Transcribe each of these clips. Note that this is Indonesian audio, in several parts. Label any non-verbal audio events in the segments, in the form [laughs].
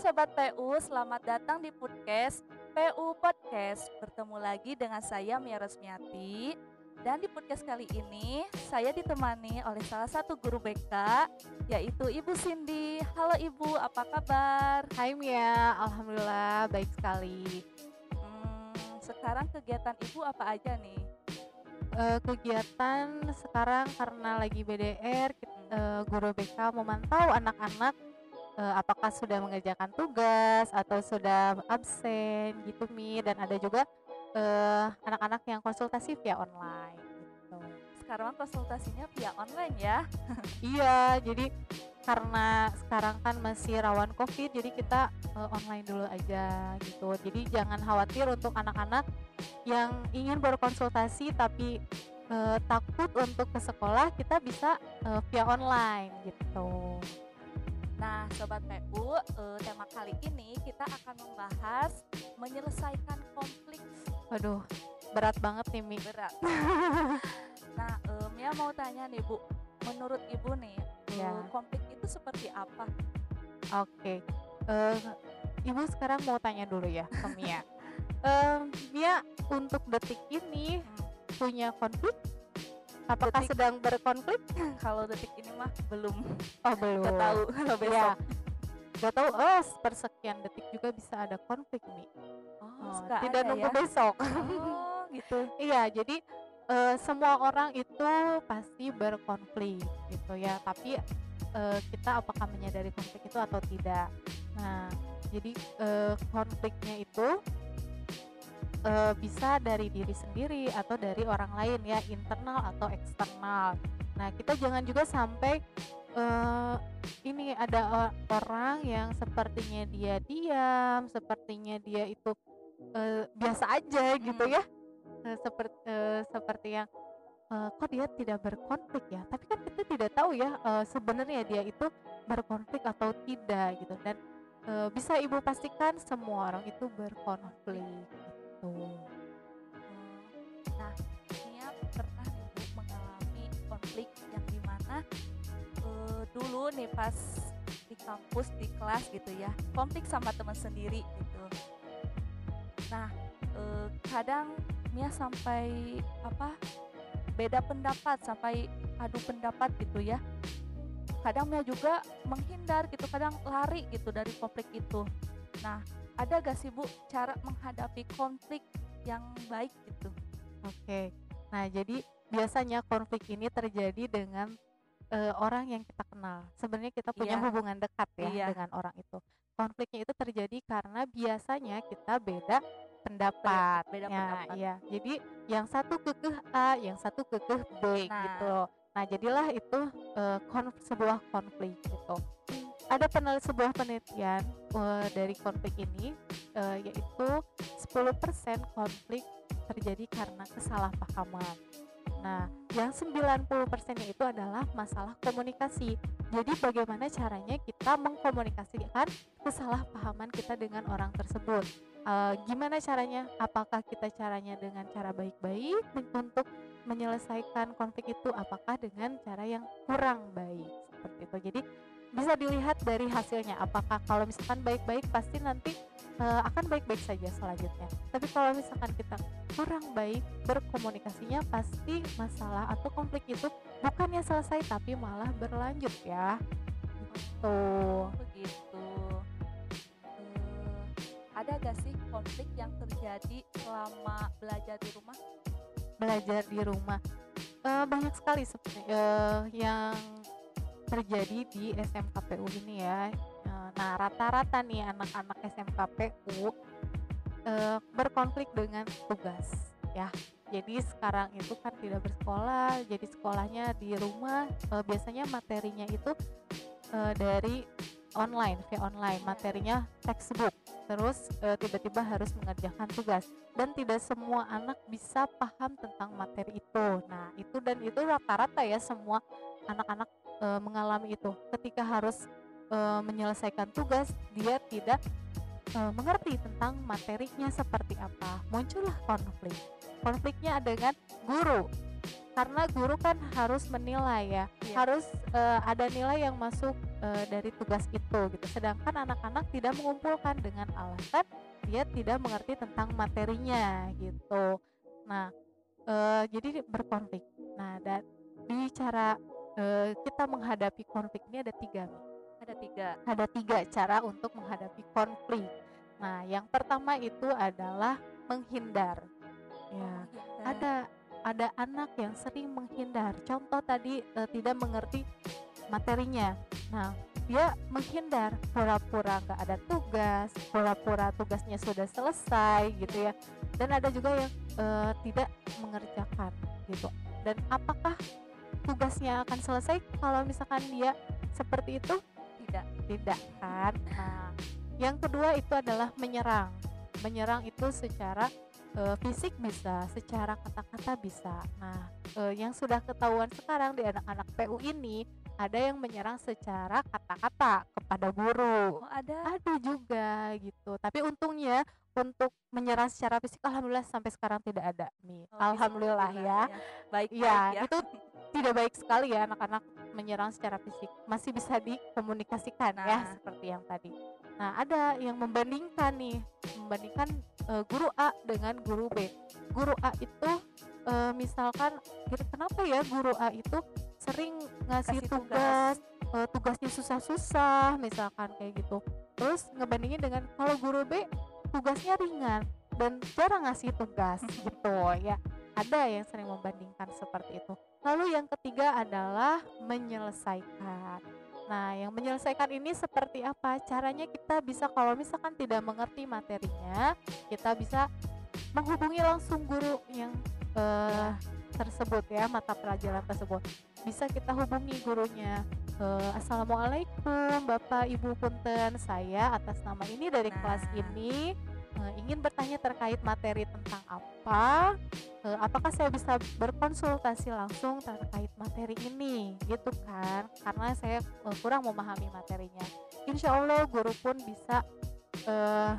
Sobat PU, selamat datang di podcast PU Podcast. Bertemu lagi dengan saya Mia Resmiati. Dan di podcast kali ini, saya ditemani oleh salah satu guru BK, yaitu Ibu Cindy. Halo Ibu, apa kabar? Hai Mia, Alhamdulillah baik sekali. Hmm, sekarang kegiatan Ibu apa aja nih? Uh, kegiatan sekarang karena lagi BDR, kita, uh, guru BK memantau anak-anak uh, apakah sudah mengerjakan tugas atau sudah absen gitu Mi dan ada juga anak-anak uh, yang konsultasi via online gitu. Sekarang konsultasinya via online ya? [laughs] iya, jadi karena sekarang kan masih rawan COVID, jadi kita uh, online dulu aja gitu. Jadi jangan khawatir untuk anak-anak yang ingin berkonsultasi tapi uh, takut untuk ke sekolah, kita bisa uh, via online gitu. Sobat PU, uh, eh, tema kali ini kita akan membahas menyelesaikan konflik. Waduh, berat banget nih Mi. Berat. [laughs] nah, um, ya mau tanya nih Bu, menurut Ibu nih, ya. uh, konflik itu seperti apa? Oke, okay. uh, Ibu sekarang mau tanya dulu ya ke Mia. [laughs] um, Mia untuk detik ini hmm. punya konflik Apakah detik, sedang berkonflik? kalau detik ini mah belum. Oh belum. Gak tahu [laughs] kalau besok. Ya. Gak tahu. Oh persekian detik juga bisa ada konflik nih. Oh, oh tidak nunggu ya? besok. Oh gitu. iya jadi uh, semua orang itu pasti berkonflik gitu ya. Tapi uh, kita apakah menyadari konflik itu atau tidak? Nah jadi uh, konfliknya itu uh, bisa dari diri sendiri atau dari orang lain ya internal atau eksternal. Nah kita jangan juga sampai uh, ini ada orang yang sepertinya dia diam, sepertinya dia itu uh, biasa aja hmm. gitu ya, uh, seperti seperti yang uh, kok dia tidak berkonflik ya. Tapi kan kita tidak tahu ya uh, sebenarnya dia itu berkonflik atau tidak gitu dan uh, bisa ibu pastikan semua orang itu berkonflik gitu. Nah, Nia pernah nih mengalami konflik yang di mana uh, dulu nih pas di kampus di kelas gitu ya konflik sama teman sendiri gitu. Nah, uh, kadang Mia sampai apa beda pendapat sampai adu pendapat gitu ya kadang Mia juga menghindar gitu kadang lari gitu dari konflik itu nah ada gak sih Bu cara menghadapi konflik yang baik gitu? Oke, nah jadi biasanya konflik ini terjadi dengan uh, orang yang kita kenal. Sebenarnya kita punya yeah. hubungan dekat ya yeah. dengan orang itu. Konfliknya itu terjadi karena biasanya kita beda pendapat. Beda ya, pendapat. Ya, jadi yang satu kekeh A, yang satu kekeh B nah. gitu. Nah, jadilah itu uh, konf sebuah konflik gitu ada penel sebuah penelitian uh, dari konflik ini uh, yaitu 10% konflik terjadi karena kesalahpahaman. Nah, yang 90% itu adalah masalah komunikasi. Jadi bagaimana caranya kita mengkomunikasikan kesalahpahaman kita dengan orang tersebut? Uh, gimana caranya? Apakah kita caranya dengan cara baik-baik untuk menyelesaikan konflik itu? Apakah dengan cara yang kurang baik? Seperti itu. Jadi bisa dilihat dari hasilnya. Apakah kalau misalkan baik-baik pasti nanti uh, akan baik-baik saja selanjutnya. Tapi kalau misalkan kita kurang baik berkomunikasinya pasti masalah atau konflik itu bukannya selesai tapi malah berlanjut ya. Tuh begitu. Uh, ada gak sih konflik yang terjadi selama belajar di rumah? Belajar di rumah. Uh, banyak sekali seperti uh, yang terjadi di SMKPU ini ya. Eh, nah, rata-rata nih anak-anak SMKPU eh, berkonflik dengan tugas ya. Jadi sekarang itu kan tidak bersekolah, jadi sekolahnya di rumah. Eh, biasanya materinya itu eh, dari online, via online. Materinya textbook. Terus eh, tiba-tiba harus mengerjakan tugas dan tidak semua anak bisa paham tentang materi itu. Nah, itu dan itu rata-rata ya semua anak-anak e, mengalami itu ketika harus e, menyelesaikan tugas dia tidak e, mengerti tentang materinya seperti apa muncullah konflik konfliknya dengan guru karena guru kan harus menilai ya yeah. harus e, ada nilai yang masuk e, dari tugas itu gitu. Sedangkan anak-anak tidak mengumpulkan dengan alasan dia tidak mengerti tentang materinya gitu. Nah, e, jadi berkonflik. Nah, dan di cara e, kita menghadapi konflik ini ada tiga Ada tiga. Ada tiga cara untuk menghadapi konflik. Nah, yang pertama itu adalah menghindar. Ya, ada ada anak yang sering menghindar. Contoh tadi e, tidak mengerti materinya. Nah, dia menghindar, pura-pura nggak ada tugas, pura-pura tugasnya sudah selesai gitu ya. Dan ada juga yang e, tidak mengerjakan gitu. Dan apakah tugasnya akan selesai kalau misalkan dia seperti itu? Tidak, tidak kan. Nah, yang kedua itu adalah menyerang. Menyerang itu secara uh, fisik bisa, secara kata-kata bisa. Nah, uh, yang sudah ketahuan sekarang di anak-anak PU ini ada yang menyerang secara kata-kata kepada guru. Oh, ada. Ada juga gitu. Tapi untungnya untuk menyerang secara fisik alhamdulillah sampai sekarang tidak ada nih. Oh, alhamdulillah ya. ya. Baik, ya, baik ya. Itu tidak baik sekali ya anak-anak menyerang secara fisik. Masih bisa dikomunikasikan ya, nah. ya seperti yang tadi. Nah, ada yang membandingkan nih, membandingkan uh, guru A dengan guru B. Guru A itu uh, misalkan kenapa ya guru A itu sering ngasih Kasih tugas, tugas uh, tugasnya susah-susah misalkan kayak gitu. Terus ngebandingin dengan kalau guru B tugasnya ringan dan jarang ngasih tugas gitu ya. Ada yang sering membandingkan seperti itu. Lalu yang ketiga adalah menyelesaikan Nah, yang menyelesaikan ini seperti apa? Caranya kita bisa kalau misalkan tidak mengerti materinya, kita bisa menghubungi langsung guru yang uh, tersebut ya, mata pelajaran tersebut. Bisa kita hubungi gurunya. Uh, Assalamualaikum Bapak Ibu Punten, saya atas nama ini dari nah. kelas ini uh, ingin bertanya terkait materi tentang apa, uh, apakah saya bisa berkonsultasi langsung terkait materi ini, gitu kan? Karena saya uh, kurang memahami materinya. Insya Allah guru pun bisa uh,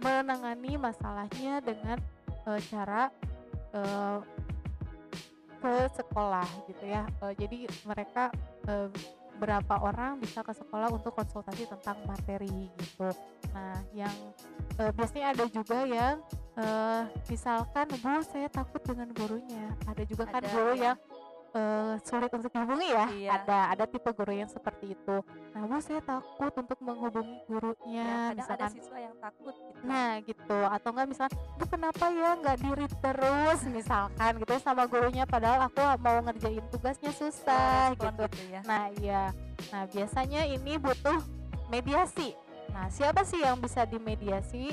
menangani masalahnya dengan uh, cara uh, ke sekolah gitu ya. Uh, jadi mereka uh, berapa orang bisa ke sekolah untuk konsultasi tentang materi gitu. Nah, yang uh, biasanya ada juga yang uh, misalkan bu saya takut dengan gurunya. Ada juga kan ada, kan guru ya. yang uh, sulit untuk dihubungi ya. Iya. Ada ada tipe guru yang seperti itu. Nah, Bu saya takut untuk menghubungi gurunya. Ya, misalkan, ada siswa yang takut gitu. Nah, gitu. Atau enggak misalkan, Bu kenapa ya nggak diri terus misalkan gitu sama gurunya padahal aku mau ngerjain tugasnya susah gitu. gitu ya. Nah, iya. Nah, biasanya ini butuh mediasi. Nah, siapa sih yang bisa dimediasi?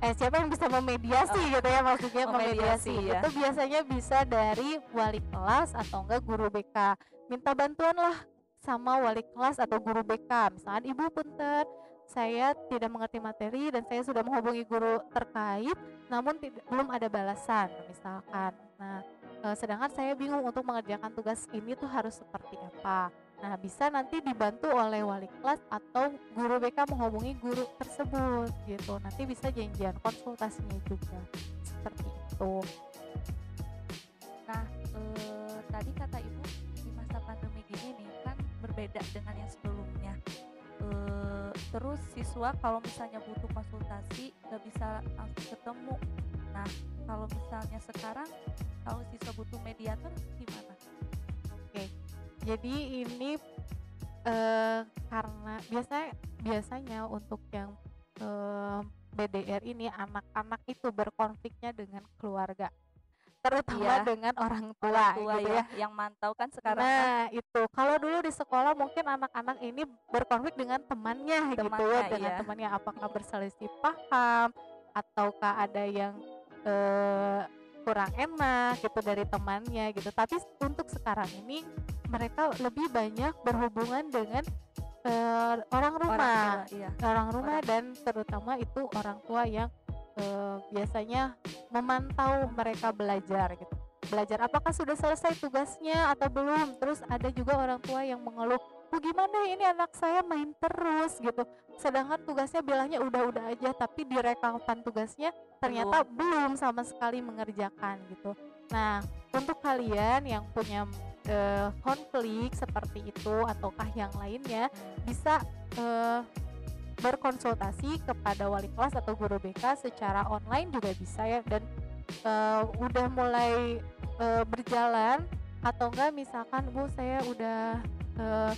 Eh siapa yang bisa memediasi oh. gitu ya maksudnya oh, memediasi. ya. itu biasanya bisa dari wali kelas atau enggak guru BK minta bantuan lah sama wali kelas atau guru BK misalnya ibu punten saya tidak mengerti materi dan saya sudah menghubungi guru terkait namun tidak, belum ada balasan misalkan. Nah e, sedangkan saya bingung untuk mengerjakan tugas ini tuh harus seperti apa Nah, bisa nanti dibantu oleh wali kelas atau guru BK menghubungi guru tersebut gitu. Nanti bisa janjian konsultasinya juga. Seperti itu. Nah, eh, tadi kata Ibu di masa pandemi gini nih kan berbeda dengan yang sebelumnya. Eh, terus siswa kalau misalnya butuh konsultasi nggak bisa langsung ketemu. Nah, kalau misalnya sekarang kalau siswa butuh mediator gimana? Jadi ini uh, karena biasanya biasanya untuk yang uh, BDR ini anak-anak itu berkonfliknya dengan keluarga terutama iya. dengan orang tua, orang tua gitu ya. ya yang mantau kan sekarang nah kan. itu kalau dulu di sekolah mungkin anak-anak ini berkonflik dengan temannya, temannya gitu ya dengan iya. temannya apakah berselisih paham ataukah ada yang uh, kurang enak gitu dari temannya gitu tapi untuk sekarang ini mereka lebih banyak berhubungan dengan uh, orang rumah, orang, iya. orang rumah orang. dan terutama itu orang tua yang uh, biasanya memantau mereka belajar gitu. Belajar apakah sudah selesai tugasnya atau belum? Terus ada juga orang tua yang mengeluh, "Bu, gimana ini anak saya main terus?" gitu. Sedangkan tugasnya bilangnya udah-udah aja, tapi di rekapan tugasnya ternyata belum. belum sama sekali mengerjakan gitu. Nah, untuk kalian yang punya uh, konflik seperti itu ataukah yang lainnya bisa uh, berkonsultasi kepada wali kelas atau guru BK secara online juga bisa ya dan uh, udah mulai uh, berjalan atau enggak misalkan Bu saya udah uh,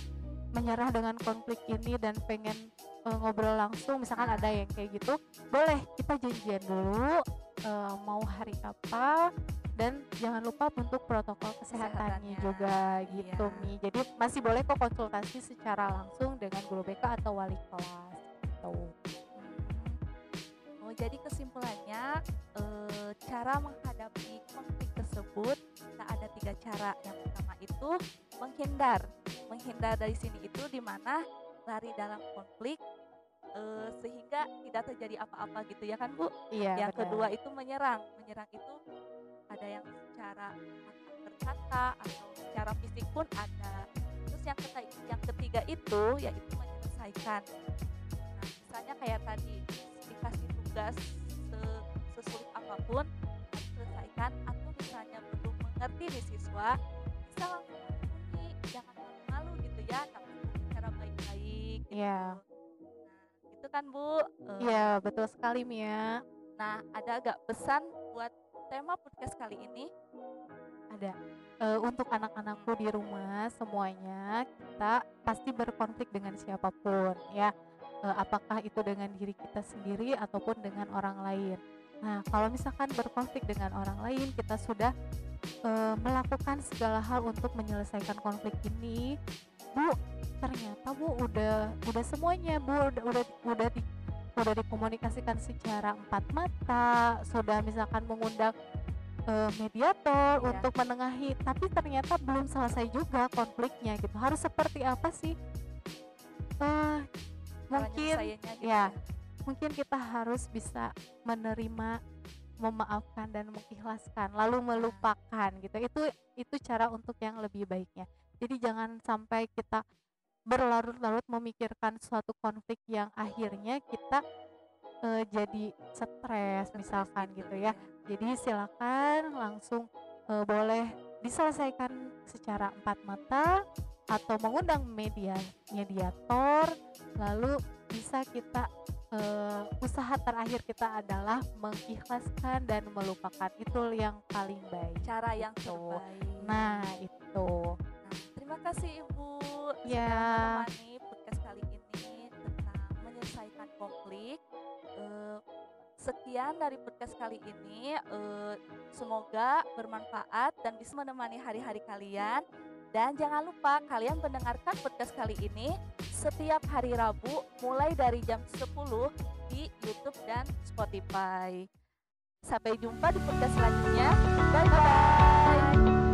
menyerah dengan konflik ini dan pengen uh, ngobrol langsung misalkan ada yang kayak gitu boleh. Kita janjian dulu uh, mau hari apa dan jangan lupa untuk protokol kesehatannya, kesehatannya. juga gitu iya. Mi. Jadi masih boleh kok konsultasi secara langsung dengan guru BK atau wali kelas gitu. Oh jadi kesimpulannya e, cara menghadapi konflik tersebut kita ada tiga cara. Yang pertama itu menghindar menghindar dari sini itu di mana lari dalam konflik uh, sehingga tidak terjadi apa-apa gitu ya kan Bu? Iya. Yang betul. kedua itu menyerang. Menyerang itu ada yang secara berkata atau secara fisik pun ada. Terus yang ketiga, yang ketiga itu yaitu menyelesaikan. Nah, misalnya kayak tadi dikasih tugas se sesulit apa pun selesaikan atau misalnya belum mengerti nih siswa bisa langsung malu-malu gitu ya tapi cara baik-baik gitu. Yeah gitu kan Bu? Iya, uh, betul sekali Mia. Nah, ada agak pesan buat tema podcast kali ini? Ada. Uh, untuk anak-anakku di rumah semuanya kita pasti berkonflik dengan siapa pun ya. Uh, apakah itu dengan diri kita sendiri ataupun dengan orang lain. Nah, kalau misalkan berkonflik dengan orang lain, kita sudah uh, melakukan segala hal untuk menyelesaikan konflik ini. Bu, ternyata bu udah udah semuanya bu. Udah udah udah di udah dikomunikasikan secara empat mata sudah misalkan mengundang uh, mediator yeah. untuk menengahi. Tapi ternyata belum selesai juga konfliknya gitu. Harus seperti apa sih? Uh, mungkin gitu ya, ya. mungkin kita harus bisa menerima memaafkan dan mengikhlaskan lalu nah. melupakan gitu. Itu itu cara untuk yang lebih baiknya jadi jangan sampai kita berlarut-larut memikirkan suatu konflik yang akhirnya kita uh, jadi stres misalkan gitu ya. Jadi silakan langsung uh, boleh diselesaikan secara empat mata atau mengundang media mediator. Lalu bisa kita uh, usaha terakhir kita adalah mengikhlaskan dan melupakan. Itu yang paling baik. Cara yang terbaik. Nah itu terima kasih ibu ya. menemani podcast kali ini tentang menyelesaikan konflik. Uh, sekian dari podcast kali ini. Uh, semoga bermanfaat dan bisa menemani hari-hari kalian. Dan jangan lupa kalian mendengarkan podcast kali ini setiap hari Rabu mulai dari jam 10 di YouTube dan Spotify. Sampai jumpa di podcast selanjutnya. Bye bye.